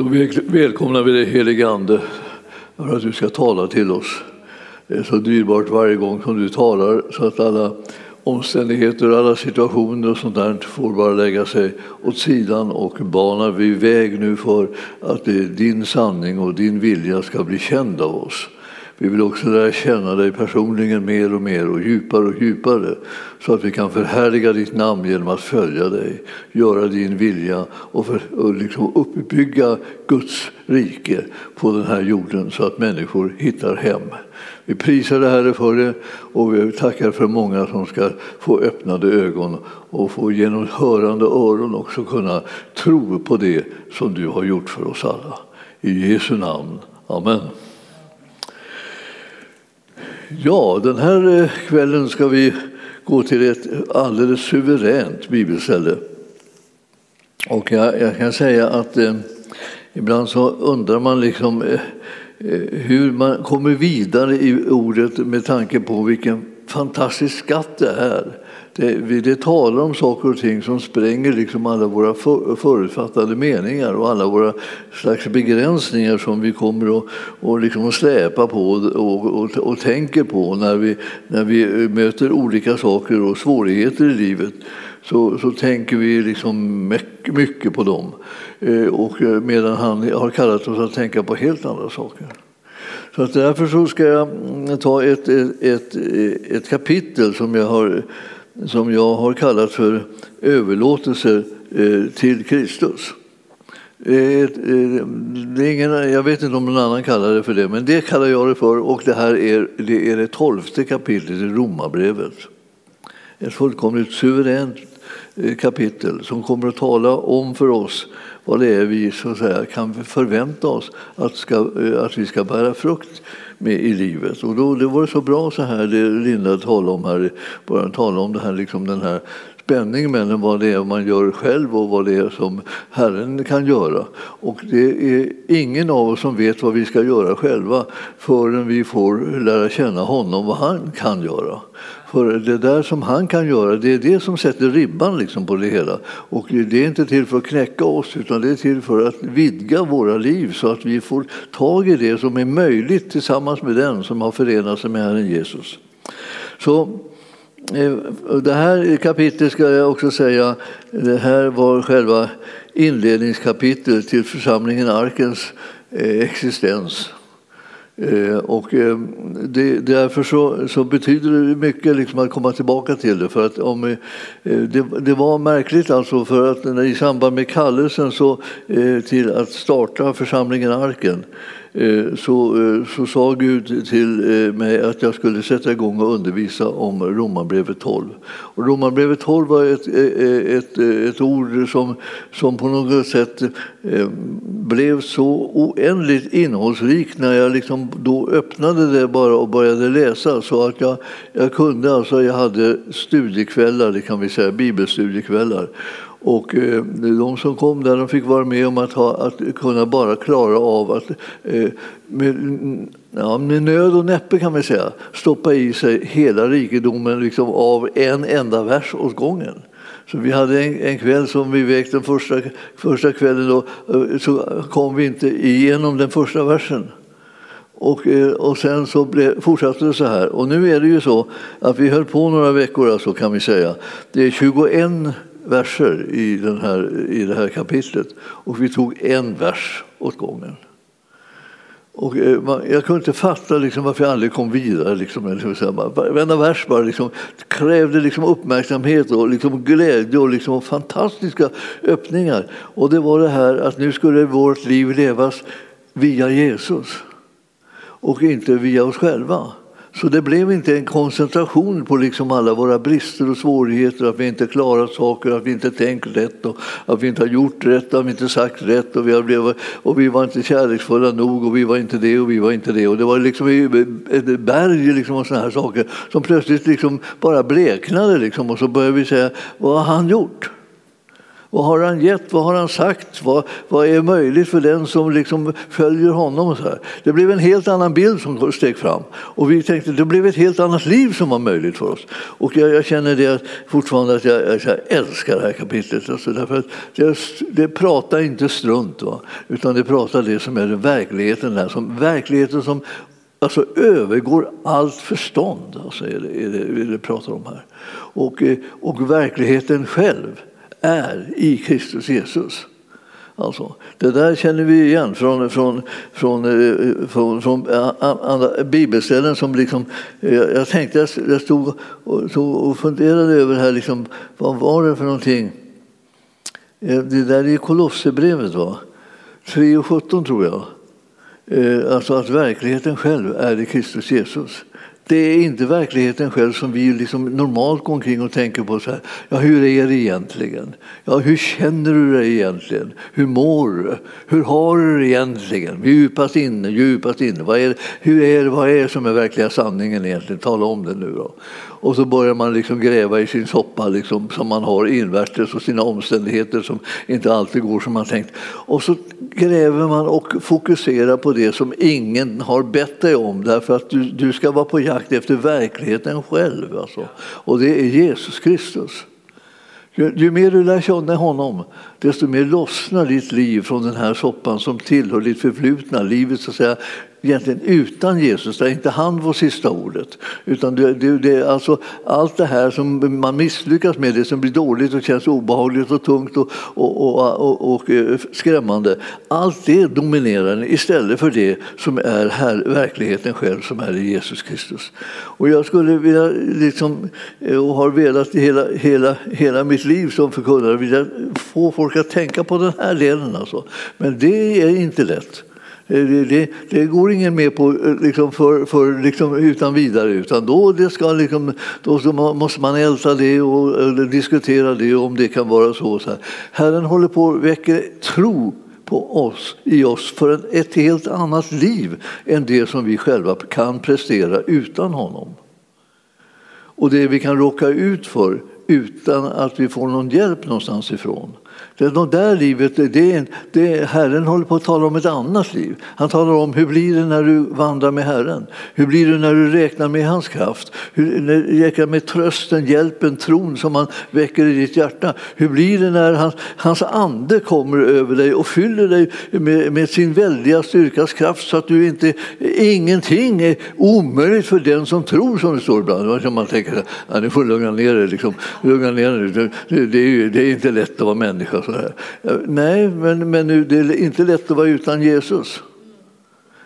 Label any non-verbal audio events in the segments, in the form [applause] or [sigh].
Då välkomnar vi dig helige Ande för att du ska tala till oss. Det är så dyrbart varje gång som du talar så att alla omständigheter, alla situationer och sånt där får bara lägga sig åt sidan och bana vi väg nu för att din sanning och din vilja ska bli känd av oss. Vi vill också lära känna dig personligen mer och mer och djupare och djupare så att vi kan förhärliga ditt namn genom att följa dig, göra din vilja och, för, och liksom uppbygga Guds rike på den här jorden så att människor hittar hem. Vi prisar dig Herre för det och vi tackar för många som ska få öppnade ögon och få genom hörande öron också kunna tro på det som du har gjort för oss alla. I Jesu namn. Amen. Ja, den här eh, kvällen ska vi gå till ett alldeles suveränt bibelställe. Och jag, jag kan säga att eh, ibland så undrar man liksom eh, eh, hur man kommer vidare i ordet med tanke på vilken fantastisk skatt det är. Det, det talar om saker och ting som spränger liksom alla våra för, förutfattade meningar och alla våra slags begränsningar som vi kommer att och liksom släpa på och, och, och, tänker på när vi, när vi möter olika saker och svårigheter i livet. Så, så tänker vi liksom mycket, på dem. Eh, och eh, medan han har kallat oss att tänka på helt andra saker. Så att därför så ska jag ta ett, ett, ett, ett kapitel som jag har som jag har kallat för överlåtelse eh, till Kristus. Eh, det är ingen, jag vet inte om någon annan kallar det för det, men det kallar jag det för. Och det här är det, är det tolfte kapitlet i Romarbrevet. Ett fullkomligt suveränt eh, kapitel som kommer att tala om för oss vad det är vi så att säga, kan förvänta oss att, ska, att vi ska bära frukt med i livet. Och då, det var så bra så här, det Linda talade om här, bara tala om det här, liksom den här spänning mellan vad det är man gör själv och vad det är som Herren kan göra. Och det är ingen av oss som vet vad vi ska göra själva förrän vi får lära känna honom, vad han kan göra. För det där som han kan göra, det är det som sätter ribban liksom på det hela. Och det är inte till för att knäcka oss, utan det är till för att vidga våra liv så att vi får tag i det som är möjligt tillsammans med den som har förenat sig med Herren Jesus. Så eh, det här kapitlet ska jag också säga, det här var själva inledningskapitlet till församlingen Arkens eh, existens. Eh, och eh, det, därför så, så, betyder det mycket liksom att komma tillbaka till det. För att om, eh, det, det, var märkligt alltså för att i samband med kallelsen så, till att starta församlingen Arken Eh, så, eh, så sa Gud till eh, mig att jag skulle sätta igång och undervisa om Romarbrevet 12. Och Romarbrevet 12 var ett, ett, ett ord som, som på något sätt blev så oändligt innehållsrikt när jag liksom då öppnade det bara och började läsa så att jag, jag kunde, alltså jag hade studiekvällar, det kan vi säga, bibelstudiekvällar. Och eh, de som kom där de fick vara med om att, ha, att kunna bara klara av att eh, med, ja, med nöd och näppe kan vi säga stoppa i sig hela rikedomen liksom av en enda vers åt gången. Så vi hade en, en kväll som vi väckte den första, första kvällen då, eh, så kom vi inte igenom den första versen. Och, eh, och sen så ble, fortsatte det så här. Och nu är det ju så att vi höll på några veckor alltså kan vi säga. Det är 21 verser i, den här, i det här kapitlet och vi tog en vers åt gången. Och eh, jag kunde inte fatta liksom varför jag aldrig kom vidare. Liksom, varenda vers bara liksom, krävde liksom uppmärksamhet och liksom glädje och liksom fantastiska öppningar. Och det var det här att nu skulle vårt liv levas via Jesus och inte via oss själva. Så det blev inte en koncentration på liksom alla våra brister och svårigheter, att vi inte klarat saker, att vi inte tänkt rätt, och att vi inte har gjort rätt, att vi inte sagt rätt och vi, blev, och vi var inte kärleksfulla nog och vi var inte det och vi var inte det. Och det var liksom ett berg liksom av sådana här saker som plötsligt liksom bara bleknade liksom, och så började vi säga, vad har han gjort? Vad har han gett? Vad har han sagt? Vad, vad är möjligt för den som liksom följer honom? Så här? Det blev en helt annan bild som steg fram. Och vi tänkte det blev ett helt annat liv som var möjligt för oss. Och jag, jag känner det fortfarande att jag, jag, älskar det här kapitlet. Alltså därför att det, det pratar inte strunt, va? utan det pratar det som är verkligheten. Där, som, verkligheten som alltså, övergår allt förstånd, alltså, är det, är det, är det pratar om här. Och, och verkligheten själv är i Kristus Jesus. Alltså, det där känner vi igen från, från, från, eh, från, från eh, andra bibelställen. Som liksom, eh, jag tänkte, jag stod och, och funderade över här, liksom, vad var det för någonting? Det där är Kolosserbrevet, va? 3 och 17 tror jag. Alltså att verkligheten själv är i Kristus Jesus. Det är inte verkligheten själv som vi liksom normalt går omkring och tänker på. Så här, ja, hur är det egentligen? Ja, hur känner du dig egentligen? Hur mår du? Hur har du det egentligen? Djupast inne, djupast inne. Vad är, hur är det, vad är det som är verkliga sanningen egentligen? Tala om det nu då. Och så börjar man liksom gräva i sin soppa liksom, som man har invärtes och sina omständigheter som inte alltid går som man tänkt. Och så gräver man och fokuserar på det som ingen har bett dig om därför att du, du ska vara på jakt efter verkligheten själv. Alltså. Och det är Jesus Kristus. Ju, ju, mer du lär känna honom, desto mer lossnar ditt liv från den här soppan som tillhör ditt förflutna, livet så att säga, egentligen utan Jesus, där inte han var sista ordet. Utan det, det, det, alltså, allt det här som man misslyckas med, det som blir dåligt och känns obehagligt och tungt och, och, och, och eh, skrämmande, allt det dominerar istället för det som är här, verkligheten själv, som är i Jesus Kristus. Och jag skulle vilja, liksom, eh, och har velat hela, hela, hela mitt liv som förkunnare, vilja få folk orkar tänka på den här delen. Alltså. Men det är inte lätt. Eh, det, det, det, går ingen med på eh, liksom för, för, liksom utan vidare. Utan då, det ska liksom, då måste man älta det och diskutera det om det kan vara så. så här. Herren håller på att väcka tro på oss, i oss för ett helt annat liv än det som vi själva kan prestera utan honom. Och det vi kan råka ut för utan att vi får någon hjälp någonstans ifrån. Det där livet, det, det, Herren håller på att tala om ett annat liv. Han talar om hur blir det när du vandrar med Herren? Hur blir det när du räknar med hans kraft? Hur du räknar med trösten, hjälpen, tron som han väcker i ditt hjärta? Hur blir det när hans, hans ande kommer över dig och fyller dig med, med sin väldiga styrkas kraft så att du inte, ingenting är omöjligt för den som tror som det står ibland. Man tänker att nu får lugna ner dig. Liksom. Lugna ner dig. Det, det, är, det är inte lätt att vara människa. Nej, men, men det är inte lätt att vara utan Jesus.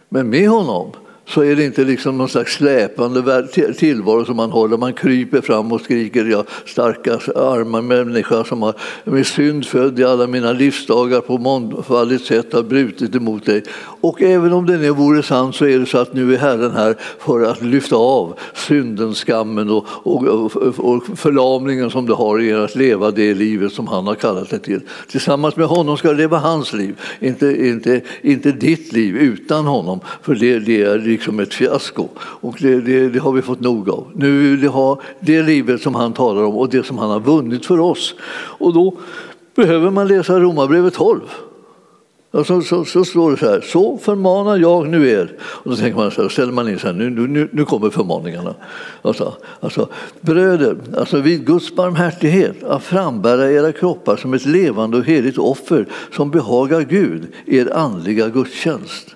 Men med honom så är det inte liksom någon slags släpande tillvaro som man håller. Man kryper fram och skriker ja, starka arma människa som har med synd född i alla mina livsdagar på mångfaldigt sätt har brutit emot dig. Och även om det nu vore sant så är det så att nu är Herren här för att lyfta av synden, skammen och, och, och förlamningen som du har i att leva det livet som han har kallat dig till. Tillsammans med honom ska du leva hans liv, inte, inte, inte ditt liv utan honom. För det, det är liksom ett fiasko. Och det, det, det, har vi fått nog av. Nu vill vi ha det livet som han talar om och det som han har vunnit för oss. Och då behöver man läsa Romarbrevet 12. Så, så, så, står det så här, så förmanar jag nu er. Och då tänker man så här, ställer man in så här, nu, nu, nu kommer förmaningarna. Alltså, alltså, bröder, alltså vid Guds barmhärtighet att frambära era kroppar som ett levande och heligt offer som behagar Gud, er andliga gudstjänst.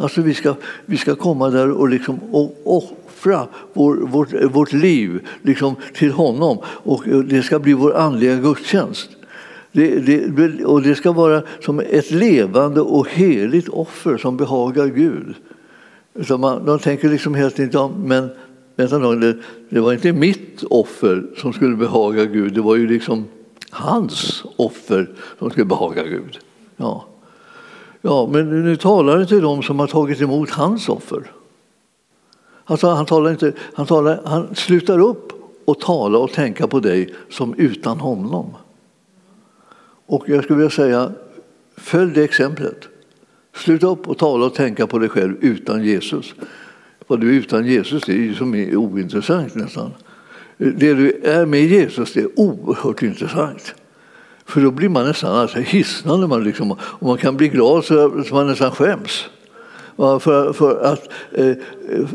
Alltså vi ska, vi ska komma där och, liksom, och offra vår, vårt, vårt liv liksom, till honom och det ska bli vår andliga gudstjänst. Det, det, och det ska vara som ett levande och heligt offer som behagar Gud. Så man, de tänker liksom helt tiden, men vänta nu, det, det var inte mitt offer som skulle behaga Gud, det var ju liksom hans offer som skulle behaga Gud. Ja. Ja, men nu talar inte till dem som har tagit emot hans offer. Alltså, han, talar inte, han, talar, han slutar upp och tala och tänka på dig som utan honom. Och jag skulle vilja säga, följ det exemplet. Sluta upp och tala och tänka på dig själv utan Jesus. Vad du är utan Jesus det är ju som är ointressant nästan. Det du är med Jesus det är oerhört intressant. För då blir man nästan alltså hisnande man liksom, och man kan bli glad så att man nästan skäms. För, för att eh,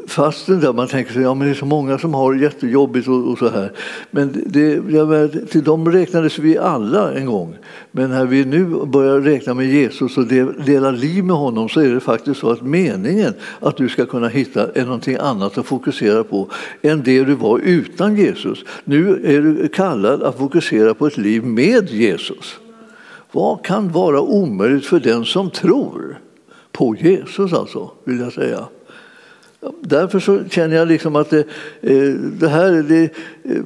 fasten där man tänker sig ja, men det är så många som har det jättejobbigt och, och så här. Men det, ja, till dem räknades vi alla en gång. Men när vi nu börjar räkna med Jesus och dela liv med honom så är det faktiskt så att meningen att du ska kunna hitta är någonting annat att fokusera på än det du var utan Jesus. Nu är du kallad att fokusera på ett liv med Jesus. Vad kan vara omöjligt för den som tror? På Jesus alltså, vill jag säga. Därför så känner jag liksom att det, eh, det här det, eh,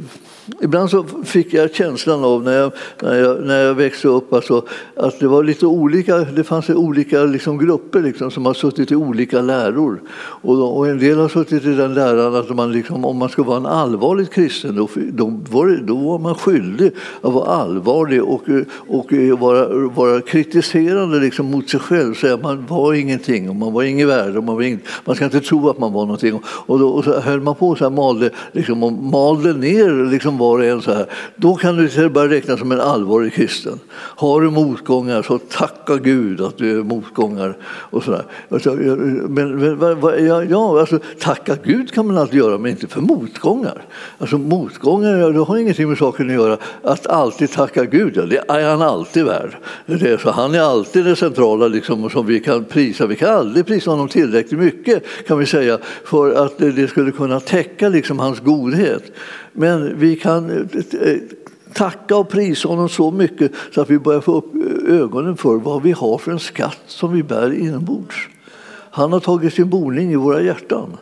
Ibland så fick jag känslan av när jag, när jag, när jag växte upp alltså, att det var lite olika, det fanns olika liksom grupper liksom, som har suttit i olika läror. Och, och en del har suttit i den läran att man liksom, om man skulle vara en allvarlig kristen då, då, var, då var man skyldig att vara allvarlig och, och vara, vara kritiserande liksom mot sig själv. Säga att man var ingenting och man var ingen värde. Man, var ingen, man ska inte tro att man var någonting. Och, då, och så höll man på så här, malde, liksom, och malde ner liksom, var och en så här, då kan du börja räkna som en allvarlig kristen. Har du motgångar så tacka Gud att du är motgångar. Och så alltså, men, men ja, ja, alltså, tacka Gud kan man alltid göra, men inte för motgångar. Alltså, motgångar det har ingenting med saken att göra. Att alltid tacka Gud, ja, det är han alltid värd. Det är så, han är alltid det centrala liksom, som vi kan prisa. Vi kan aldrig prisa honom tillräckligt mycket kan vi säga för att det skulle kunna täcka liksom, hans godhet. Men vi kan eh, eh, tacka och prisa honom så mycket så att vi börjar få upp eh, ögonen för vad vi har för en skatt som vi bär inombords. Han har tagit sin boning i våra hjärtan.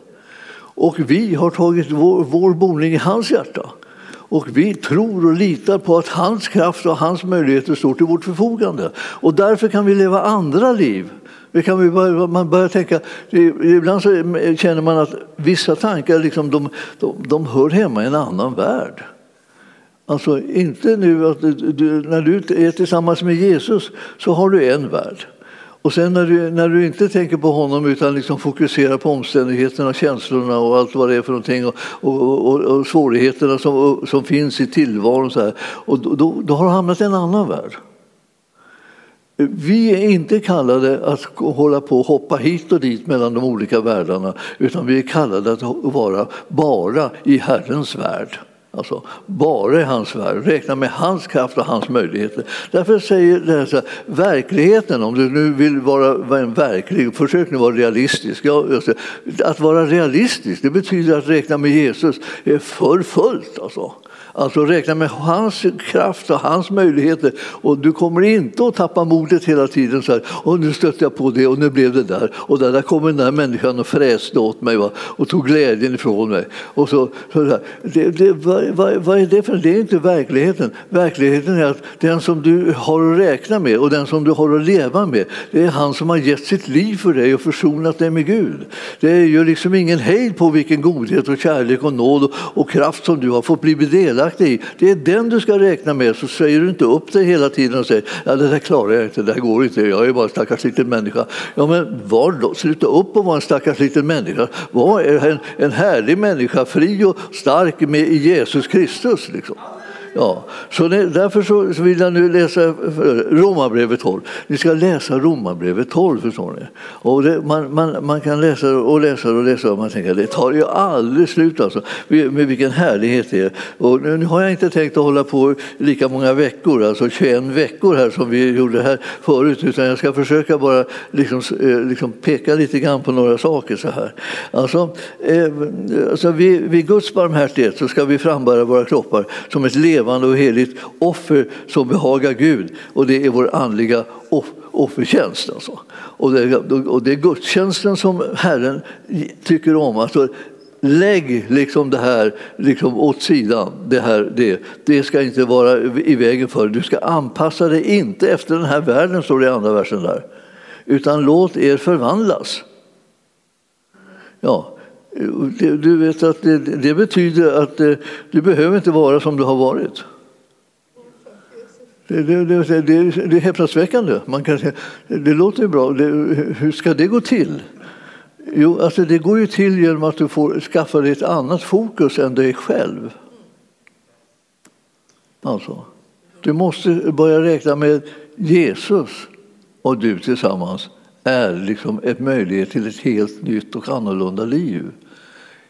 Och vi har tagit vår, vår boning i hans hjärta. Och vi tror och litar på att hans kraft och hans möjligheter står till vårt förfogande. Och därför kan vi leva andra liv det kan vi börja, man börjar tänka, ibland så känner man att vissa tankar liksom, de, de, de hör hemma i en annan värld. Alltså inte nu att du, när du är tillsammans med Jesus så har du en värld. Och sen när du, när du inte tänker på honom utan liksom fokuserar på omständigheterna, känslorna och allt vad det är för någonting och, och, och, och svårigheterna som, som finns i tillvaron så här, och då, då har du hamnat i en annan värld. Vi är inte kallade att hålla på och hoppa hit och dit mellan de olika världarna utan vi är kallade att vara bara i Herrens värld. Alltså, bara i hans värld, räkna med hans kraft och hans möjligheter. Därför säger det så här, verkligheten, om du nu vill vara en verklig, försök nu vara realistisk. Ja, att vara realistisk, det betyder att räkna med Jesus är för fullt. Alltså. Alltså räkna med hans kraft och hans möjligheter. Och du kommer inte att tappa modet hela tiden. så här, och nu stötte jag på det och nu blev det där. Och där, där kom den där människan och fräste åt mig va? och tog glädjen ifrån mig. Och så, så där. Det, det, vad, vad, vad, är det för Det är inte verkligheten. Verkligheten är att den som du har att räkna med och den som du har att leva med, det är han som har gett sitt liv för dig och försonat dig med Gud. Det är ju liksom ingen hejd på vilken godhet och kärlek och nåd och, och kraft som du har fått bli delaktig delaktig i, det är den du ska räkna med. Så säger du inte upp dig hela tiden och säger ja, det där klarar jag inte, det där går inte, jag är bara en stackars liten människa. Ja, men var då, sluta upp och vara en stackars liten människa. Var en, en härlig människa, fri och stark med i Jesus Kristus. Liksom. Ja, så det, därför så vill jag nu läsa Romarbrevet 12. Ni ska läsa Romarbrevet 12, förstår ni. Och det, man, man, man kan läsa och läsa och läsa och man tänker att det tar ju aldrig slut alltså. Med vilken härlighet det är. Och nu har jag inte tänkt att hålla på lika många veckor, alltså 21 veckor här som vi gjorde här förut, utan jag ska försöka bara liksom, eh, liksom peka lite grann på några saker så här. Alltså, eh, alltså vid, vid Guds barmhärtighet så ska vi frambära våra kroppar som ett levande levande och heligt offer som behagar Gud. Och det är vår andliga offertjänst. Alltså. Och, det, och det är gudstjänsten som Herren tycker om. Alltså, lägg liksom det här liksom åt sidan. Det, här, det, det ska inte vara i vägen för dig. Du ska anpassa dig inte efter den här världen, står det i andra versen där. Utan låt er förvandlas. Ja, du vet att det, det betyder att eh, du behöver inte vara som du har varit. Det, det, det, det är häpnadsväckande. Man kan säga, det låter ju bra. hur ska det gå till? Jo, alltså det går ju till genom att du får skaffa dig ett annat fokus än dig själv. Alltså, Du måste börja räkna med Jesus och du tillsammans är liksom en möjlighet till ett helt nytt och annorlunda liv.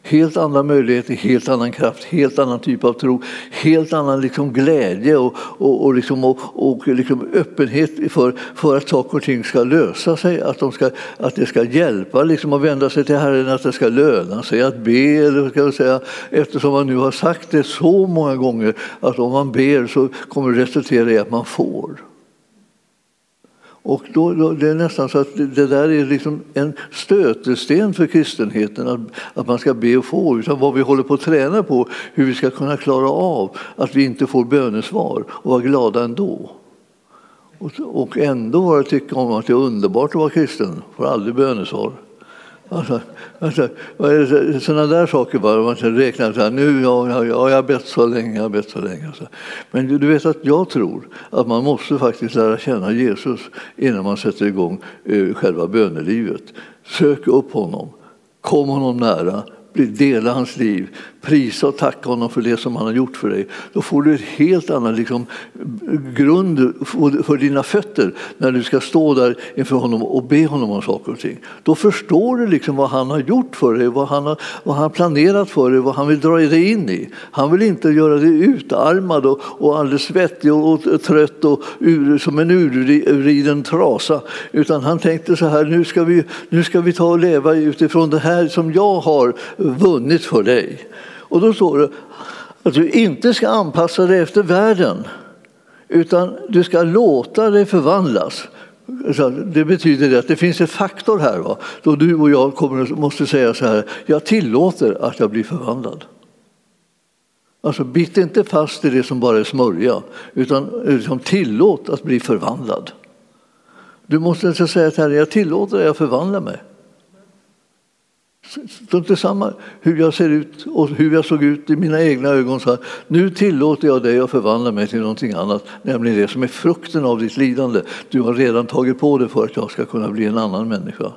Helt andra möjligheter, helt annan kraft, helt annan typ av tro, helt annan liksom glädje och, och, och, liksom, och, och liksom öppenhet för, för att saker och ting ska lösa sig, att, de ska, att det ska hjälpa liksom att vända sig till Herren, att det ska löna sig att be. Eller ska jag säga, eftersom man nu har sagt det så många gånger att om man ber så kommer det resultera i att man får. Och då, då, det är nästan så att det där är liksom en stötesten för kristenheten, att, att man ska be och få. Utan vad vi håller på att träna på, hur vi ska kunna klara av att vi inte får bönesvar och vara glada ändå. Och, och ändå vara tycka om att det är underbart att vara kristen, får aldrig bönesvar. Alltså, alltså, sådana där saker bara, man räknar så här, nu, ja, ja, ja, jag har bett så länge, jag har bett så länge. Så. Men du, du vet att jag tror att man måste faktiskt lära känna Jesus innan man sätter igång eh, själva bönelivet. Sök upp honom, kom honom nära, dela hans liv, prisa och tacka honom för det som han har gjort för dig. Då får du en helt annan liksom, grund för dina fötter när du ska stå där inför honom och be honom om saker och ting. Då förstår du liksom vad han har gjort för dig, vad han har, vad han planerat för dig, vad han vill dra dig in i. Han vill inte göra dig utarmad och, och alldeles svettig och, och trött och ur, som en urriden trasa. Utan han tänkte så här, nu ska, vi, nu ska vi ta och leva utifrån det här som jag har vunnit för dig. Och då står det att du inte ska anpassa dig efter världen utan du ska låta dig förvandlas. Det betyder att det finns en faktor här va? då du och jag kommer, måste säga så här, jag tillåter att jag blir förvandlad. Alltså bit inte fast i det som bara är smörja, utan liksom tillåt att bli förvandlad. Du måste säga till Herren, jag tillåter att jag förvandlar mig. Strunt i samma hur jag ser ut och hur jag såg ut i mina egna ögon. Så här, nu tillåter jag dig att förvandla mig till någonting annat, nämligen det som är frukten av ditt lidande. Du har redan tagit på dig för att jag ska kunna bli en annan människa.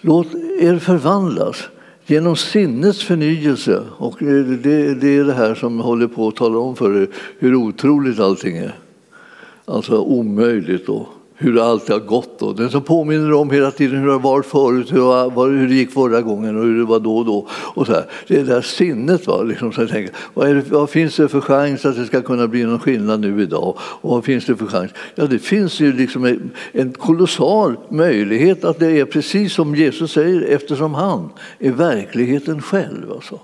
Låt er förvandlas genom sinnets förnyelse. Och eh, det, det är det här som håller på att tala om för er hur otroligt allting är. Alltså omöjligt. Då hur det alltid har gått. Då. Den som påminner om hela tiden hur det var varit förut, hur, hur det gick förra gången och hur det var då och då. Och så här. Det är det där sinnet. Va? Liksom, så jag tänker, vad, det, vad, finns det för chans att det ska kunna bli någon skillnad nu idag? Och vad finns det för chans? Ja, det finns ju liksom en, en kolossal möjlighet att det är precis som Jesus säger eftersom han är verkligheten själv. Alltså.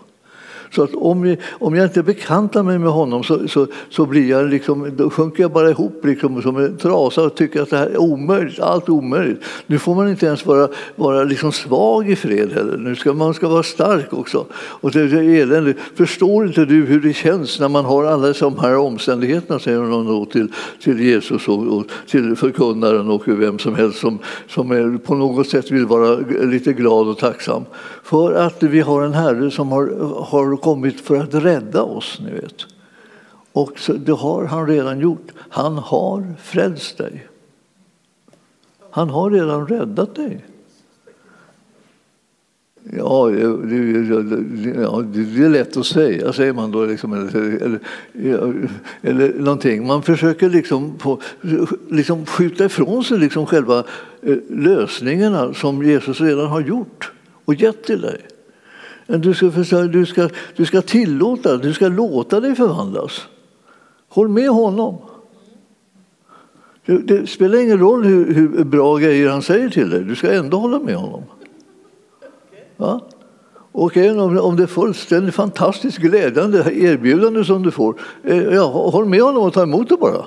Så att om, jag, om jag inte bekantar mig med honom så, så, så blir jag liksom, då sjunker jag bara ihop liksom som en trasa och tycker att det här är omöjligt, allt är omöjligt. Nu får man inte ens vara, vara liksom svag i fred heller, nu ska man ska vara stark också. Och det är eländigt. Förstår inte du hur det känns när man har alla de här omständigheterna, säger hon då till, till Jesus och, och till förkunnaren och vem som helst som, som är, på något sätt vill vara lite glad och tacksam. För att vi har en Herre som har, har kommit för att rädda oss. Ni vet. Och det har han redan gjort. Han har frälst dig. Han har redan räddat dig. Ja, det, ja, det är lätt att säga, säger man då. Liksom, eller, eller, eller någonting. Man försöker liksom, på, liksom skjuta ifrån sig liksom själva eh, lösningarna som Jesus redan har gjort och gett till dig. Du ska, du, ska, du ska tillåta, du ska låta dig förvandlas. Håll med honom. Det, det spelar ingen roll hur, hur, bra grejer han säger till dig, du ska ändå hålla med honom. Va? Och även om, om det är fullständigt fantastiskt glädjande erbjudande som du får, eh, ja, håll med honom och ta emot det bara.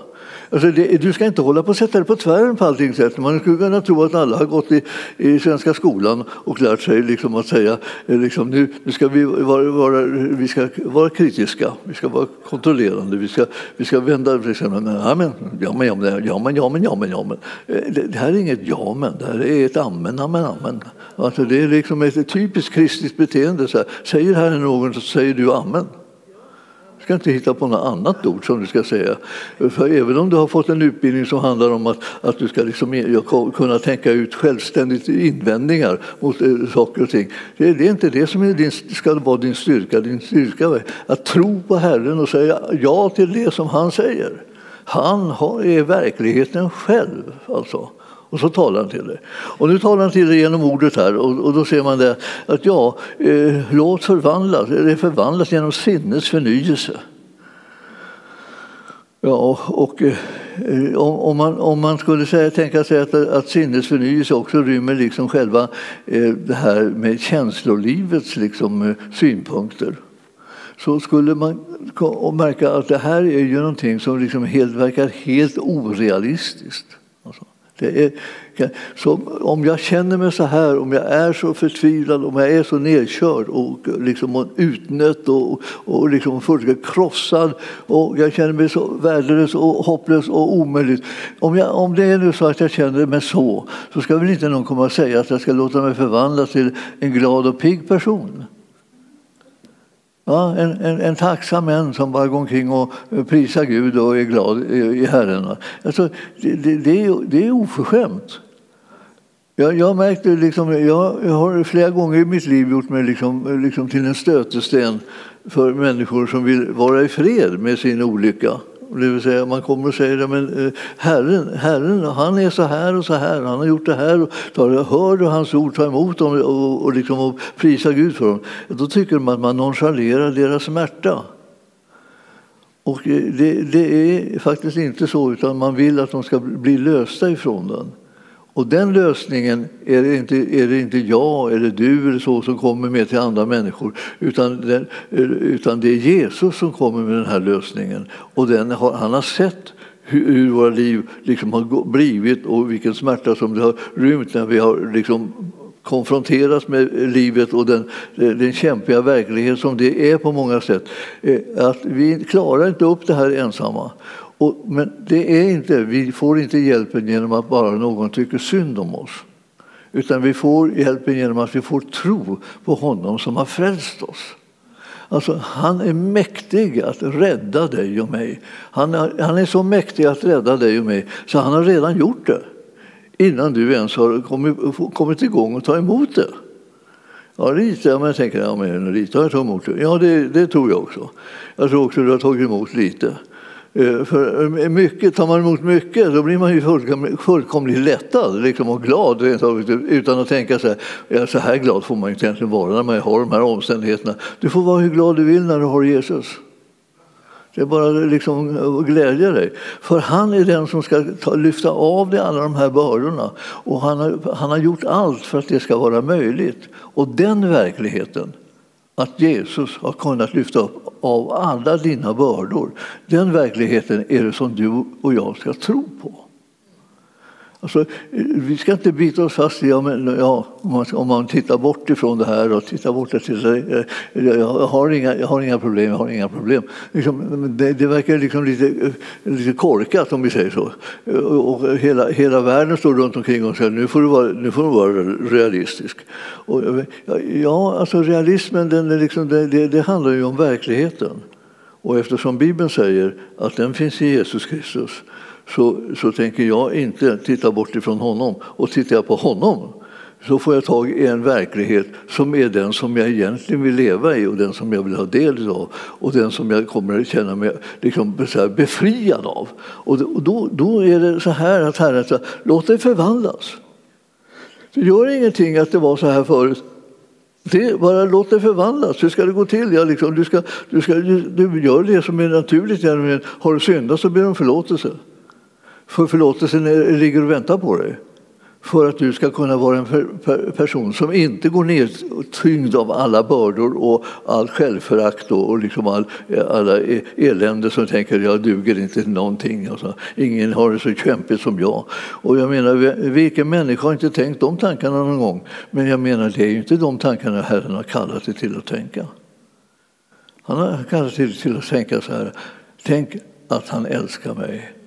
Alltså det, du ska inte hålla på att sätta dig på tvären på allting sätt. Man skulle kunna tro att alla har gått i, i svenska skolan och lärt sig liksom att säga eh, liksom, nu, nu ska vi vara, vara, vi ska vara kritiska, vi ska vara kontrollerande, vi ska, vi ska vända liksom, ja, men, ja, men, ja, men, ja, men, ja, men, ja, men, ja, men. Eh, det, det här är inget ja, men, det här är ett amen, amen, amen. Alltså det är liksom ett typiskt kristiskt beteende. Så här, säger här någon så säger du amen ska inte hitta på något annat ord som du ska säga. För även om du har fått en utbildning som handlar om att, att du ska liksom e- kunna tänka ut självständigt invändningar mot eh, saker och ting. Det, det är inte det som är din, ska vara din styrka. Din styrka är att tro på Herren och säga ja till det som han säger. Han är verkligheten själv. Alltså. Och så talar han till dig. Och nu talar han till dig genom ordet här och, och då ser man det att ja, eh, låt förvandlas, det förvandlas genom sinnets förnyelse. Ja, och eh, om, man, om man skulle säga, tänka sig att, att sinnesförnyelse också rymmer liksom själva eh, det här med känslolivets liksom, eh, synpunkter så skulle man märka att det här är ju någonting som liksom helt, verkar helt orealistiskt. Är, så om jag känner mig så här, om jag är så förtvivlad, om jag är så nedkörd och liksom utnött och, och liksom fullständigt krossad och jag känner mig så värdelös och hopplös och omöjlig. Om, jag, om det är nu så att jag känner mig så, så ska väl inte någon komma och säga att jag ska låta mig förvandlas till en glad och pigg person. Ja, en, en, en tacksam en som bara går omkring och eh, prisar Gud och är glad i Herren. Alltså, det, det, det, är, det är oförskämt. Jag, jag märkte liksom, jag, jag har flera gånger i mitt liv gjort mig liksom, liksom till en stötesten för människor som vill vara i fred med sin olycka. Det vill säga man kommer och säger att eh, herren, herren, han är så här och så här, han har gjort det här. Och tar, hör du hans ord, ta emot dem och, och, liksom, och prisa Gud för dem. Då tycker man att man nonchalerar deras smärta. Och eh, det, det, är faktiskt inte så, utan man vill att de ska bli lösta ifrån den. Och den lösningen är det, inte, är det inte jag eller du eller så som kommer med till andra människor utan, den, utan det är Jesus som kommer med den här lösningen. Och den har, han har sett hur, hur våra liv liksom har blivit och vilken smärta som det har rymt när vi har liksom konfronteras med livet och den, den kämpiga verklighet som det är på många sätt. Eh, att vi klarar inte upp det här ensamma. Och, men det är inte, vi får inte hjälpen genom att bara någon tycker synd om oss. Utan vi får hjälpen genom att vi får tro på honom som har frälst oss. Alltså, han är mäktig att rädda dig och mig. Han är, han är så mäktig att rädda dig och mig så han har redan gjort det innan du ens har kommit, kommit igång och ta emot det. Ja, lite. Men jag tänker, ja, men lite har jag tagit emot det. Ja, det, det tror jag också. Jag tror också att du har tagit emot lite. Eh, för eh, mycket, tar man emot mycket då blir man ju fullkomligt lättad liksom, och glad utan att tänka så här, ja, så här glad får man inte egentligen vara när man har de här omständigheterna. Du får vara hur glad du vill när du har Jesus. Det är bara liksom att glädja dig. För han är den som ska ta, lyfta av dig alla de här bördorna. Och han har, han har gjort allt för att det ska vara möjligt. Och den verkligheten, att Jesus har kunnat lyfta upp av alla dina bördor. Den verkligheten är det som du och jag ska tro på. Alltså, vi ska inte bita oss fast i, ja, men, ja, om, man, om man tittar bort ifrån det här och tittar bort eh, jag, tittar, jag, har inga, jag har inga problem, jag har inga problem. Liksom, det, det, verkar liksom lite, eh, lite korkat om vi säger så. Eh, och hela, hela världen står runt omkring och säger nu får du vara, nu får du vara realistisk. Och, ja, alltså realismen den är liksom, det, det handlar ju om verkligheten. Och eftersom Bibeln säger att den finns i Jesus Kristus så, så tänker jag inte titta bort ifrån honom. Och tittar jag på honom så får jag tag i en verklighet som är den som jag egentligen vill leva i och den som jag vill ha del av och den som jag kommer att känna mig liksom befriad av. Och då, då är det så här att Herren säger, låt dig förvandlas. Det gör ingenting att det var så här förut. Det, bara låt dig förvandlas. Hur ska det gå till? Ja, liksom, du, ska, du, ska, du, du gör det som är naturligt. Har du syndat så ber du om förlåtelse. För förlåtelsen ligger och väntar på dig. För att du ska kunna vara en person som inte går ner tyngd av alla bördor och all självförakt och liksom all, alla e, elände som tänker jag duger inte till någonting. Alltså, ingen har det så kämpigt som jag. Och jag menar, vilken människa har inte tänkt de tankarna någon gång? Men jag menar, det är ju inte de tankarna Herren har kallat dig till att tänka. Han har kallat dig till att tänka så här. Tänk att han älskar mig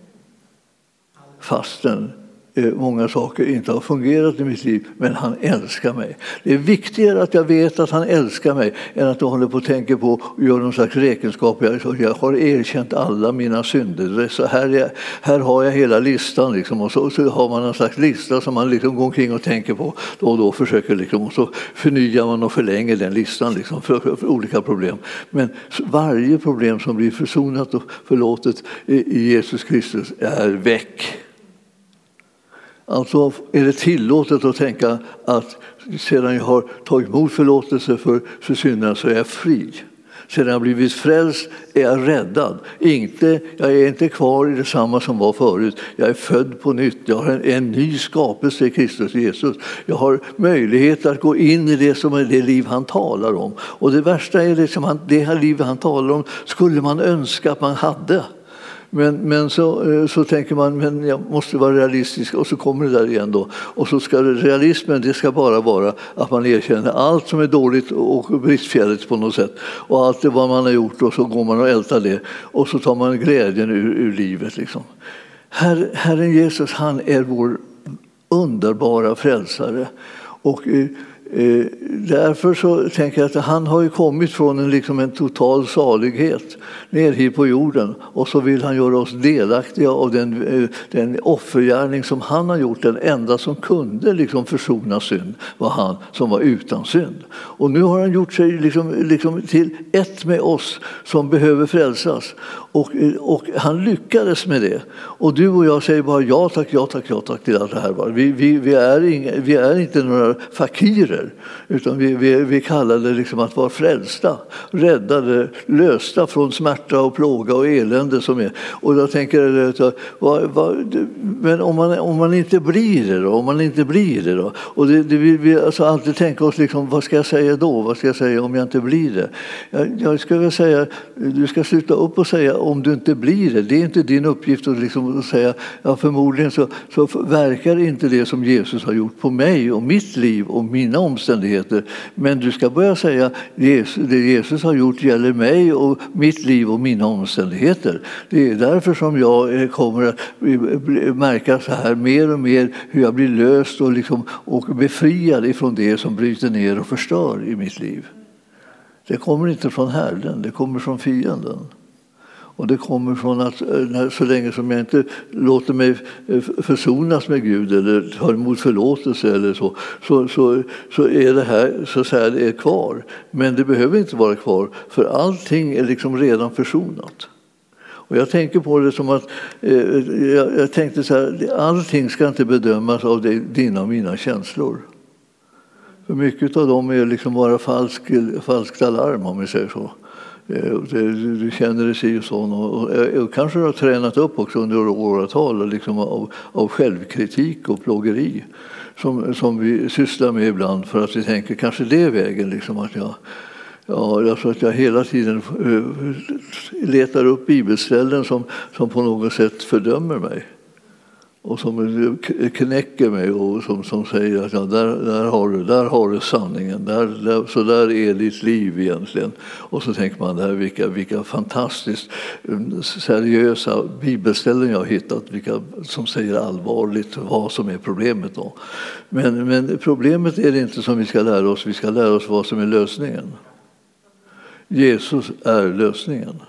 fastän eh, många saker inte har fungerat i mitt liv, men han älskar mig. Det är viktigare att jag vet att han älskar mig än att jag håller på och tänker på och gör någon slags räkenskap. Jag har erkänt alla mina synder. Så här, här har jag hela listan. Liksom. Och så, så, har man en slags lista som man liksom går omkring och tänker på då och då. Försöker liksom, och så förnyar man och förlänger den listan liksom, för, för, för olika problem. Men varje problem som blir försonat och förlåtet i Jesus Kristus är väck. Alltså är det tillåtet att tänka att sedan jag har tagit emot förlåtelse för, för synderna så är jag fri. Sedan jag blivit frälst är jag räddad. Inte, jag är inte kvar i detsamma som var förut. Jag är född på nytt. Jag har en, en ny skapelse i Kristus Jesus. Jag har möjlighet att gå in i det som är det liv han talar om. Och det värsta är liksom han, det här livet han talar om skulle man önska att man hade. Men, men så, eh, så tänker man men jag måste vara realistisk och så kommer det där igen. Då. Och så ska realismen det ska bara vara att man erkänner allt som är dåligt och bristfälligt på något sätt. Och allt det vad man har gjort och så går man och ältar det. Och så tar man glädjen ur, ur livet. Liksom. Her, Herren Jesus han är vår underbara frälsare. Och, Eh, Eh, därför så tänker jag att han har ju kommit från en, liksom en total salighet ner hit på jorden och så vill han göra oss delaktiga av den, eh, den offergärning som han har gjort. Den enda som kunde liksom försona synd var han som var utan synd. Och nu har han gjort sig liksom, liksom till ett med oss som behöver frälsas. Och, och, han lyckades med det. Och du och jag säger bara ja tack, ja tack, ja tack till allt det här. Vi, vi, vi, är, inga, vi är inte några fakirer, utan vi, vi, vi kallar det liksom att vara frälsta, räddade, lösta från smärta och plåga och elände. Som är. Och jag tänker, vad, vad, men om man, om man inte blir det då? Om man inte blir det då? Och det, det, vi vi alltså alltid tänka oss, liksom, vad ska jag säga då? Vad ska jag säga om jag inte blir det? Jag, jag skulle säga, du ska sluta upp och säga om du inte blir det. Det är inte din uppgift att liksom säga ja, förmodligen så, så verkar inte det som Jesus har gjort på mig och mitt liv och mina omständigheter. Men du ska börja säga Jesus, det Jesus har gjort gäller mig och mitt liv och mina omständigheter. Det är därför som jag eh, kommer att märka så här mer och mer hur jag blir löst och, liksom, och befriad ifrån det som bryter ner och förstör i mitt liv. Det kommer inte från Herren, det kommer från fienden. Och det kommer från att eh, så länge som jag inte låter mig eh, försonas med Gud eller tar emot förlåtelse eller så, så, så, så är det här så att säga, det är kvar. Men det behöver inte vara kvar, för allting är liksom redan försonat. Och jag tänker på det som att eh, jag, jag, tänkte så här, allting ska inte bedömas av det, dina och mina känslor. För mycket av dem är liksom bara falsk, falskt alarm om vi säger så. Eh, du känner dig si och så. Och, och kanske du har tränat upp också under åratal liksom av, av självkritik och plågeri som, som vi sysslar med ibland för att vi tänker kanske det är vägen. Liksom, att jag, Ja, alltså att jag hela tiden eh, letar upp bibelställen som, som på något sätt fördömer mig och som knäcker mig och som, som säger att ja, där, där, har du, där har du sanningen, där, där, så där är ditt liv egentligen. Och så tänker man, där, vilka, vilka fantastiskt mm, seriösa bibelställen jag har hittat, vilka som säger allvarligt vad som är problemet. Då. Men, men problemet är det inte som vi ska lära oss, vi ska lära oss vad som är lösningen. Jesus är lösningen.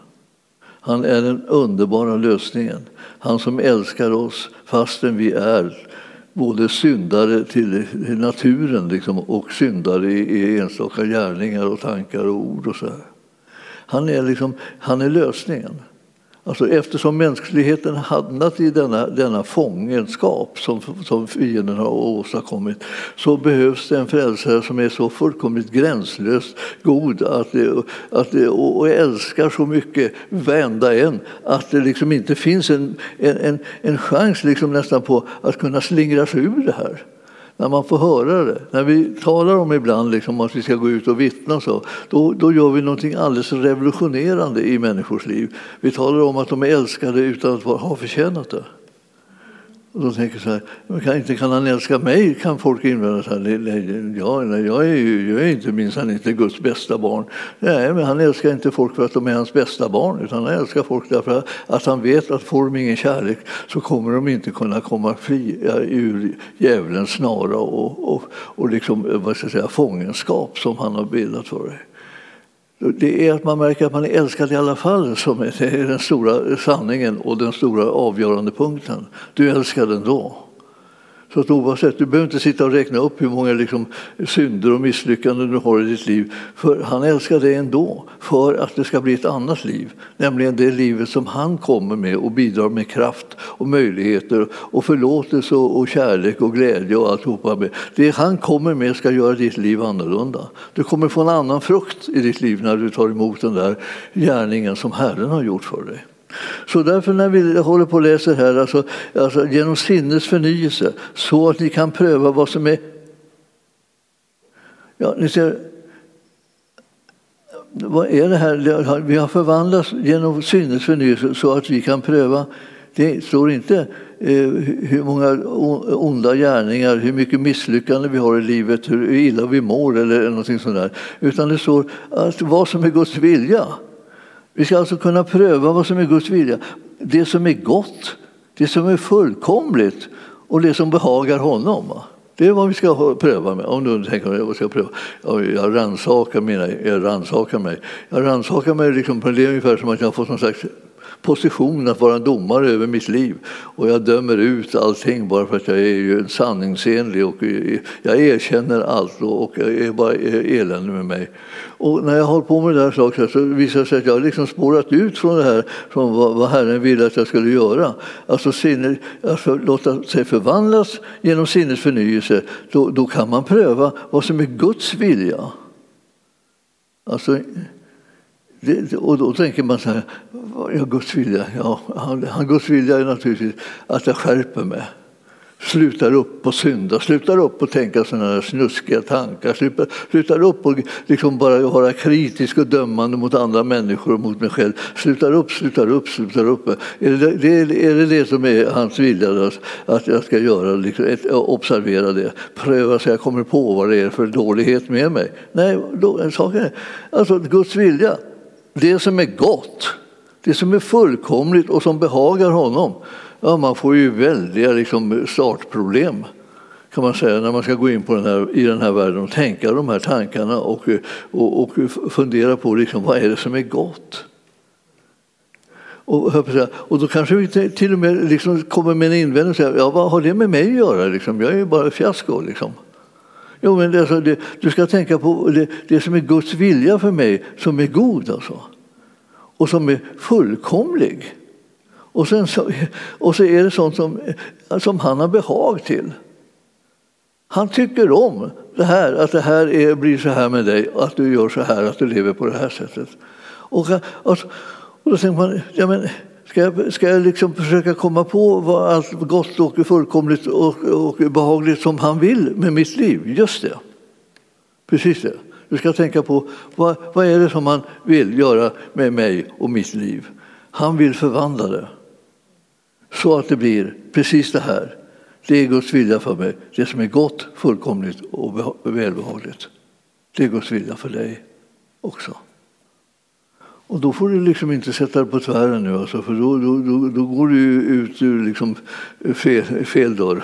Han är den underbara lösningen. Han som älskar oss fastän vi är både syndare till naturen liksom, och syndare i enstaka gärningar och tankar och ord. och så här. Han är, liksom, han är lösningen. Alltså eftersom mänskligheten hamnat i denna, denna fångenskap som, som fienden har åstadkommit så behövs det en frälsare som är så fullkomligt gränslöst god att det, att det, och älskar så mycket, varenda en, att det liksom inte finns en, en, en chans liksom nästan på att kunna slingra sig ur det här när man får höra det. När vi talar om ibland liksom att vi ska gå ut och vittna så, då, då gör vi någonting alldeles revolutionerande i människors liv. Vi talar om att de är älskade utan att ha förtjänat det. Och då tänker jag så här, kan, inte kan han älska mig? Kan folk invända så här, ja, nej, jag är ju jag är inte minsann inte Guds bästa barn. Nej, men han älskar inte folk för att de är hans bästa barn, utan han älskar folk därför att han vet att får de ingen kärlek så kommer de inte kunna komma fria ur djävulens snara och, och, och liksom, vad ska jag säga, fångenskap som han har bildat för dig det är att man märker att man är älskad i alla fall som är den stora sanningen och den stora avgörande punkten. Du är älskad ändå. Så att oavsett, du behöver inte sitta och räkna upp hur många liksom, synder och misslyckanden du har i ditt liv. För han älskar dig ändå, för att det ska bli ett annat liv. Nämligen det livet som han kommer med och bidrar med kraft och möjligheter och förlåtelse och kärlek och glädje och alltihopa. Med. Det han kommer med ska göra ditt liv annorlunda. Du kommer få en annan frukt i ditt liv när du tar emot den där gärningen som Herren har gjort för dig. Så därför när vi håller på och läser här, alltså, alltså genom sinnets förnyelse, så att ni kan pröva vad som är... Ja, ni ser, vad är det här? Vi har förvandlats genom sinnets förnyelse så att vi kan pröva det står inte eh, hur många onda gärningar, hur mycket misslyckande vi har i livet, hur illa vi mår eller någonting sånt där. Utan det står att vad som är Guds vilja. Vi ska alltså kunna pröva vad som är Guds vilja. Det som är gott, det som är fullkomligt och det som behagar honom. Det är vad vi ska pröva med. Om du tänker, vad ska jag pröva? Jag rannsakar, mina, jag rannsakar mig. Jag rannsakar mig liksom, det är ungefär som att jag har fått någon slags position att vara en domare över mitt liv. Och jag dömer ut allting bara för att jag är ju sanningsenlig och jag erkänner allt och jag är bara elände med mig. Och när jag har på med det här så visar det sig att jag har liksom spårat ut från det här, från vad Herren ville att jag skulle göra. Alltså, sinne, alltså låta sig förvandlas genom sinnets förnyelse. Då, då kan man pröva vad som är Guds vilja. Alltså, det, och då tänker man så här, ja, Guds vilja, ja, han, Guds vilja är naturligtvis att jag skärper mig. Slutar upp och synda, slutar upp och tänka sådana snuskiga tankar, slutar, slutar upp och liksom bara vara kritisk och dömande mot andra människor och mot mig själv. Slutar upp, slutar upp, slutar upp. Är det det, är det, det som är hans vilja, att jag ska göra? Liksom, ett, observera det, pröva så jag kommer på vad det är för dålighet med mig. Nej, då, saken är, alltså Guds vilja det som är gott, det som är fullkomligt och som behagar honom, ja, man får ju väldiga liksom, startproblem kan man säga, när man ska gå in på den här, i den här världen och tänka de här tankarna och, och, och fundera på liksom, vad är det som är gott. Och, och då kanske vi till och med liksom kommer med en invändning och säger ja, vad har det med mig att göra? Liksom? Jag är ju bara fiasko. Liksom. Jo, men alltså, det, du ska tänka på det, det, som är Guds vilja för mig, som är god alltså. och som är fullkomlig. Och, sen så, och så är det sånt som, som han har behag till. Han tycker om det här, att det här är, blir så här med dig, att du gör så här, att du lever på det här sättet. Och, och, och då tänker man, ja men Ska jag, ska jag liksom försöka komma på vad allt gott och fullkomligt och, och behagligt som han vill med mitt liv? Just det. Precis det. Du ska tänka på vad, vad är det som han vill göra med mig och mitt liv. Han vill förvandla det så att det blir precis det här. Det är Guds vilja för mig, det som är gott, fullkomligt och välbehagligt. Det är Guds vilja för dig också. Och då får du liksom inte sätta dig på tvären nu, alltså, för då, då, då, då går du ut ur liksom eh, fel, fel dörr.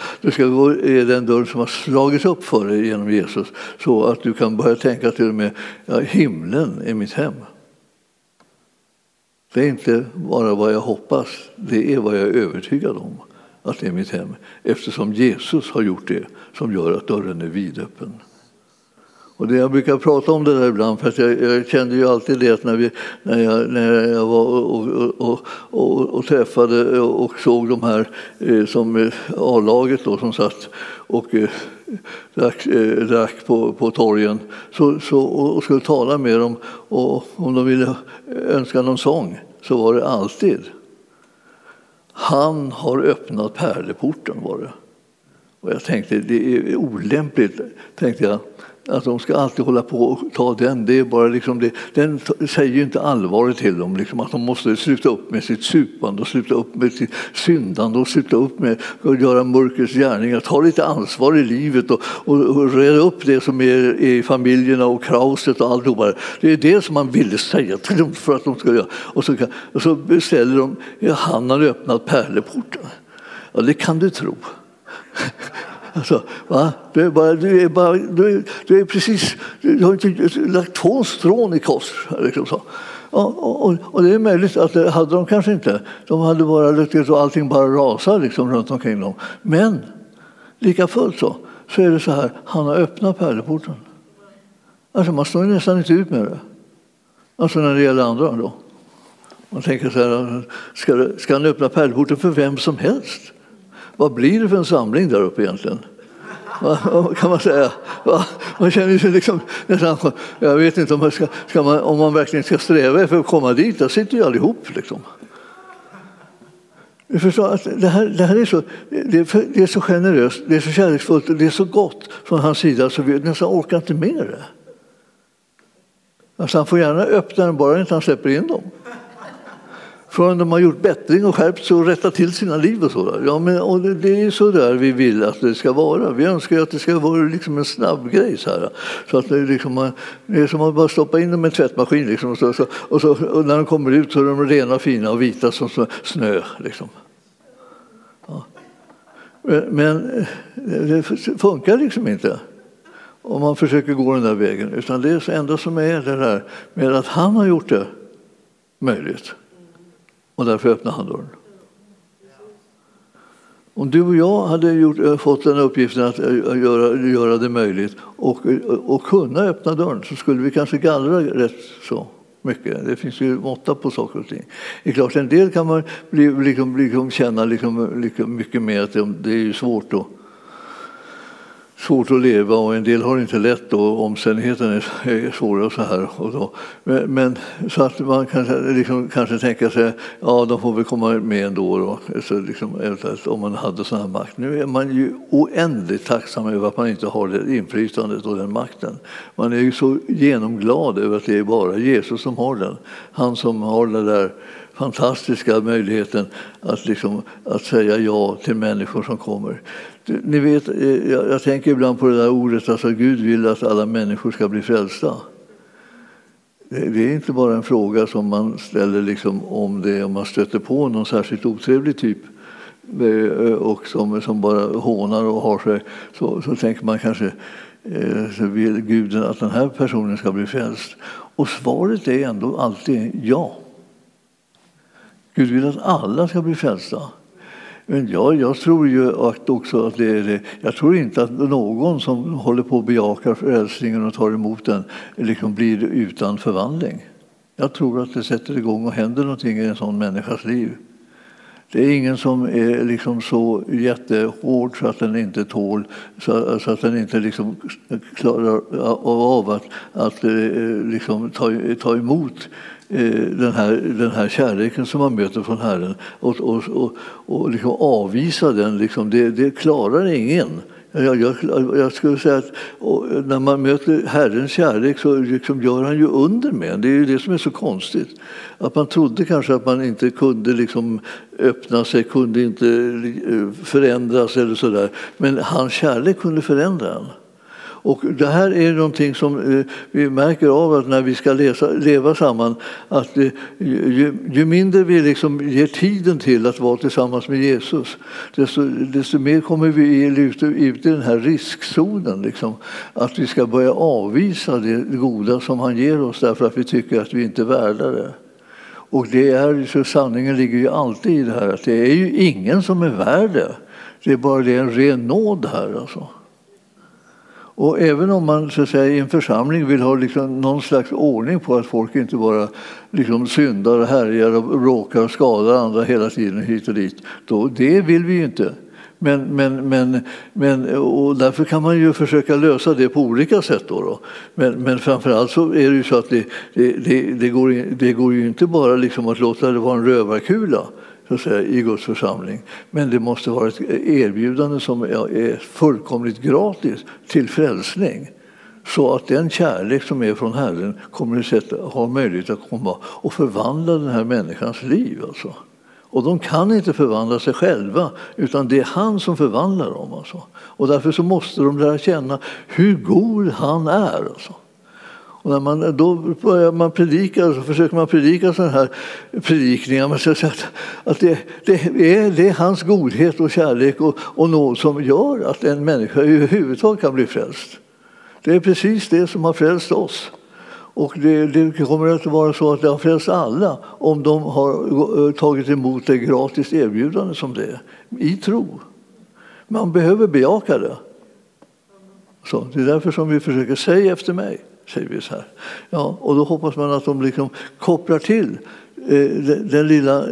[laughs] Du ska gå i den dörr som har slagits upp för dig genom Jesus så att du kan börja tänka till och med ja, himlen är mitt hem. Det är inte bara vad jag hoppas, det är vad jag är övertygad om att det är mitt hem eftersom Jesus har gjort det som gör att dörren är vidöppen. Och det jag brukar prata om det där ibland, för jag, jag, kände ju alltid det när, vi, när, jag, när jag var och, och, och, och träffade och såg de här eh, som eh, A-laget då, som satt och eh, drack, eh, drack på, på torgen så, så, och skulle tala med dem och om de ville önska någon sång så var det alltid han har öppnat pärleporten var det. Och jag tänkte det är olämpligt, tänkte jag att de ska alltid hålla på och ta den. Det är bara liksom det. Den säger ju inte allvaret till dem. Liksom att de måste sluta upp med sitt supande och sluta upp med sitt syndande och sluta upp med att göra mörkrets gärningar. Ta lite ansvar i livet och, och, och reda upp det som är i familjerna och kraoset och alltihopa. Det är det som man ville säga till dem för att de ska göra. Och så, och så beställer de, han har öppnat pärleporten. Ja, det kan du tro. Alltså, va? Du, är bara, du, är bara, du, är, du är precis, du har inte lagt två strån i kors. Liksom så. Och, och, och, det är möjligt att det hade de kanske inte. De hade bara lyckats och allting bara rasade liksom runt omkring dem. Men lika fullt så, så är det så här, han har öppnat pärleporten. Alltså man står nästan inte ut med det. Alltså när det gäller andra då. Man tänker så här, ska, ska han öppna pärleporten för vem som helst? Vad blir det för en samling där uppe egentligen? Vad kan man säga? Man känner sig liksom nästan, jag vet inte om man, ska, ska man, om man verkligen ska sträva efter att komma dit. Där sitter ju allihop. Liksom. Du förstår att det här, det här är, så, det är, det är så generöst, det är så kärleksfullt och det är så gott från hans sida så vi nästan orkar inte med det. Alltså han får gärna öppna den bara inte han släpper in dem förrän de har gjort bättring och skärpt sig och rättat till sina liv. Och så Ja, men, och det, det är så där vi vill att det ska vara. Vi önskar att det ska vara liksom en snabb grej. Så, här. så att det, liksom, det är som att bara stoppa in dem i en tvättmaskin. Liksom, och, så, så, och, så, och när de kommer ut så är de rena, fina och vita som snö. Liksom. Ja. Men det funkar liksom inte om man försöker gå den där vägen. Utan det enda som är det där med att han har gjort det möjligt. Och därför öppnade han dörren. Om du och jag hade gjort, eh, fått den uppgiften eh, att göra, göra det möjligt och, eh, och kunna öppna dörren så skulle vi kanske gallra rätt så mycket. Det finns ju måtta på saker och ting. Det är klart, en del kan man bli, liksom, liksom känna liksom, liksom mycket mer att det är svårt att svårt att leva och en del har inte lätt och omständigheterna är svåra och så här. Och då. Men, men så att man kan liksom, kanske tänka sig ja de får väl komma med ändå då, så liksom, om man hade sån här makt. Nu är man ju oändligt tacksam över att man inte har det inflytandet och den makten. Man är ju så genomglad över att det är bara Jesus som har den. Han som har det där fantastiska möjligheten att, liksom, att säga ja till människor som kommer. Ni vet, eh, jag, jag tänker ibland på det där ordet, alltså Gud vill att alla människor ska bli frälsta. Det, det är inte bara en fråga som man ställer liksom om det om man stöter på någon särskilt otrevlig typ eh, och som, som bara hånar och har sig, så, så tänker man kanske eh, så vill Gud att den här personen ska bli frälst. Och svaret är ändå alltid ja. Gud vill att alla ska bli frälsta. Men jag, jag tror ju också att det är det. Jag tror inte att någon som håller på att bejaka frälsningen och tar emot den liksom blir utan förvandling. Jag tror att det sätter igång och händer någonting i en sån människas liv. Det är ingen som är liksom så jättehård så att den inte tål, så, att den inte liksom klarar av att, att eh, liksom ta, ta emot Eh, den här, den här kärleken som man möter från Herren och, och, och, och liksom avvisa den, liksom, det, det klarar ingen. Jag, jag, jag, skulle säga att när man möter Herrens kärlek så liksom gör han ju under med Det är ju det som är så konstigt. Att man trodde kanske att man inte kunde liksom öppna sig, kunde inte eh, förändras eller sådär. Men hans kärlek kunde förändra en. Och det här är någonting som eh, vi märker av att när vi ska läsa, leva samman att eh, ju, ju, mindre vi liksom ger tiden till att vara tillsammans med Jesus desto, desto mer kommer vi ut, ut i den här riskzonen. Liksom, att vi ska börja avvisa det goda som han ger oss därför att vi tycker att vi inte är värda det. Och det är, så sanningen ligger ju alltid i det här att det är ju ingen som är värd det. Det är bara det en ren nåd här. Alltså. Och även om man så att säga, i en församling vill ha liksom någon slags ordning på att folk inte bara liksom syndar och härjar och bråkar och skadar andra hela tiden hit och dit, då, det vill vi ju inte. Men, men, men, men, och därför kan man ju försöka lösa det på olika sätt. Då, då. Men, men framförallt så är det ju så att det, det, det, det går, det går ju inte bara liksom att låta det vara en rövarkula så att säga, i Guds församling. Men det måste vara ett erbjudande som är fullkomligt gratis till frälsning så att den kärlek som är från Herren kommer att ha möjlighet att komma och förvandla den här människans liv. Alltså. Och de kan inte förvandla sig själva, utan det är han som förvandlar dem. Alltså. Och därför så måste de lära känna hur god han är. Alltså. Och när man, då börjar man predika, så försöker man predika sådana här predikningar. Man säger att, att det, det, är, det är hans godhet och kärlek och, och nåd som gör att en människa överhuvudtaget kan bli frälst. Det är precis det som har frälst oss. Och det, det, kommer att vara så att det har frälst alla om de har eh, tagit emot det gratis erbjudande som det är, i tro. Man behöver bejaka det. Så, det är därför som vi försöker säga efter mig säger vi så här. Ja, och då hoppas man att de liksom kopplar till eh, den lilla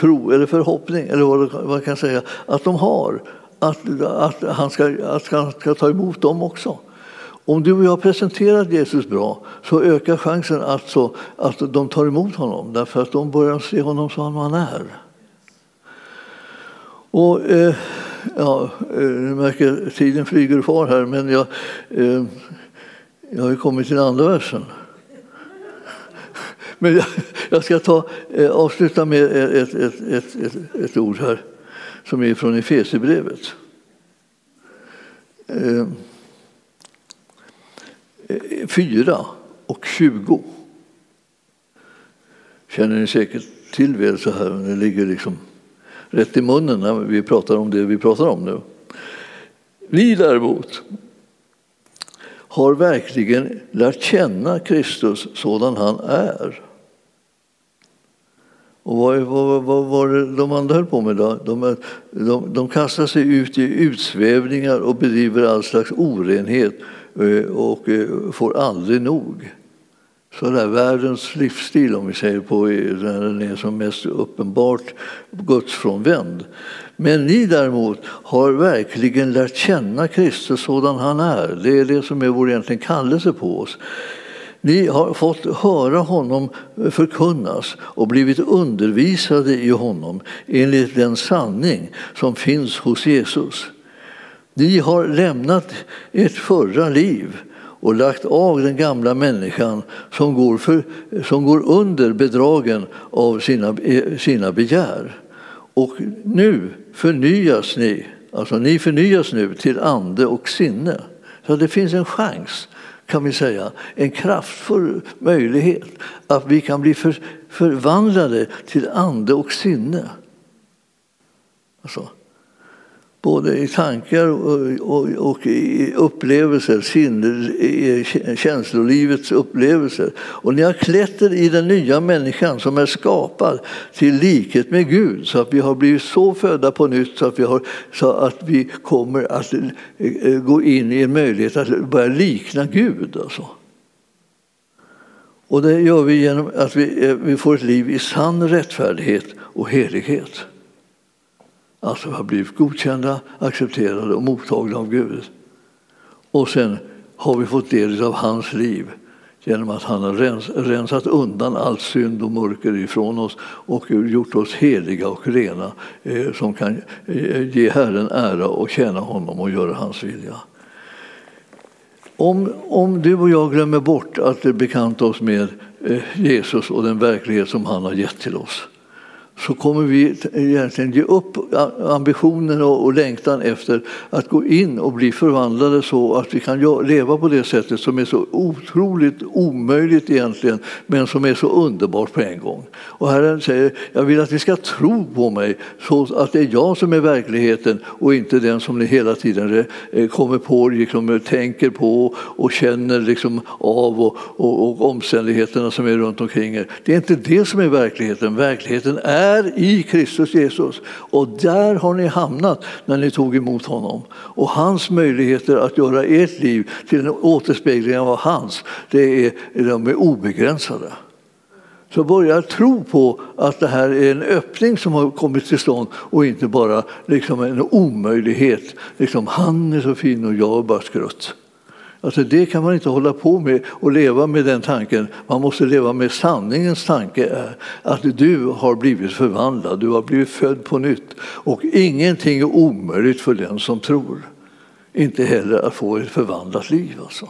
tro eller förhoppning, eller vad man kan säga, att de har. Att, att, han ska, att han ska ta emot dem också. Om du och jag har presenterat Jesus bra så ökar chansen att, så, att de tar emot honom därför att de börjar se honom som han är. Och, eh, ja, eh, jag märker tiden flyger far här men jag, eh, jag har ju kommit till andra versen. Men jag, jag ska ta, eh, avsluta med ett, ett, ett, ett, ett ord här som är från Efesierbrevet. Ehm, eh, 4 och 20 känner ni säkert till väl så här, det ligger liksom rätt i munnen när vi pratar om det vi pratar om nu. Ni däremot har verkligen lärt känna Kristus sådan han är. Och vad, vad, vad var det de andra höll på med då? De, de, de kastar sig ut i utsvävningar och bedriver all slags orenhet eh, och eh, får aldrig nog. Så där världens livsstil, om vi säger på, eh, när den är som mest uppenbart gudsfrånvänd. Men ni däremot har verkligen lärt känna Kristus sådan han är. Det är det som är vår egentligen kallelse på oss. Ni har fått höra honom förkunnas och blivit undervisade i honom enligt den sanning som finns hos Jesus. Ni har lämnat ert förra liv och lagt av den gamla människan som går, för, som går under bedragen av sina, eh, sina begär. Och nu förnyas ni, alltså ni förnyas nu till ande och sinne. Så det finns en chans, kan vi säga, en kraftfull möjlighet att vi kan bli för, förvandlade till ande och sinne. Alltså, både i tankar och, och, och i upplevelser, sinne, känslolivets upplevelser. Och ni har klätt er i den nya människan som är skapad till likhet med Gud så att vi har blivit så födda på nytt så att vi, har, så att vi kommer att eh, eh, gå in i en möjlighet att börja likna Gud. Alltså. Och det gör vi genom att vi, eh, vi får ett liv i sann rättfärdighet och helighet. Alltså har blivit godkända, accepterade och mottagna av Gud. Och sen har vi fått del av hans liv genom att han har rens, rensat undan all synd och mörker ifrån oss och gjort oss heliga och rena eh, som kan eh, ge Herren ära och tjäna honom och göra hans vilja. Om, om du och jag glömmer bort att bekanta oss med eh, Jesus och den verklighet som han har gett till oss så kommer vi egentligen ge upp ambitionen och längtan efter att gå in och bli förvandlade så att vi kan leva på det sättet som är så otroligt omöjligt egentligen, men som är så underbart på en gång. Och Herren säger, jag vill att ni ska tro på mig så att det är jag som är verkligheten och inte den som ni hela tiden eh, kommer på, liksom, eh, tänker på och känner liksom av och, och, och omständigheterna som är runt omkring er. Det är inte det som är verkligheten. Verkligheten är är i Kristus Jesus. Och där har ni hamnat när ni tog emot honom. Och hans möjligheter att göra ert liv till en återspegling av hans, det är, de är obegränsade. Så börja tro på att det här är en öppning som har kommit till stånd och inte bara liksom en omöjlighet. Liksom, han är så fin och jag är bara skrutt. Alltså det kan man inte hålla på med och leva med den tanken. Man måste leva med sanningens tanke är att du har blivit förvandlad, du har blivit född på nytt och ingenting är omöjligt för den som tror. Inte heller att få ett förvandlat liv. Alltså.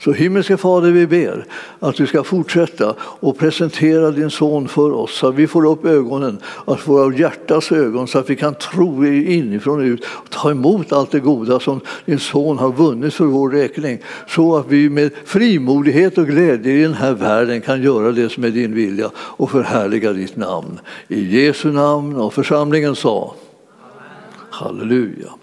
Så himmelske Fader, vi ber att du ska fortsätta och presentera din son för oss så att vi får upp ögonen, att våra hjärtas ögon så att vi kan tro inifrån och ut och ta emot allt det goda som din son har vunnit för vår räkning. Så att vi med frimodighet och glädje i den här världen kan göra det som är din vilja och förhärliga ditt namn. I Jesu namn och församlingen sa Halleluja.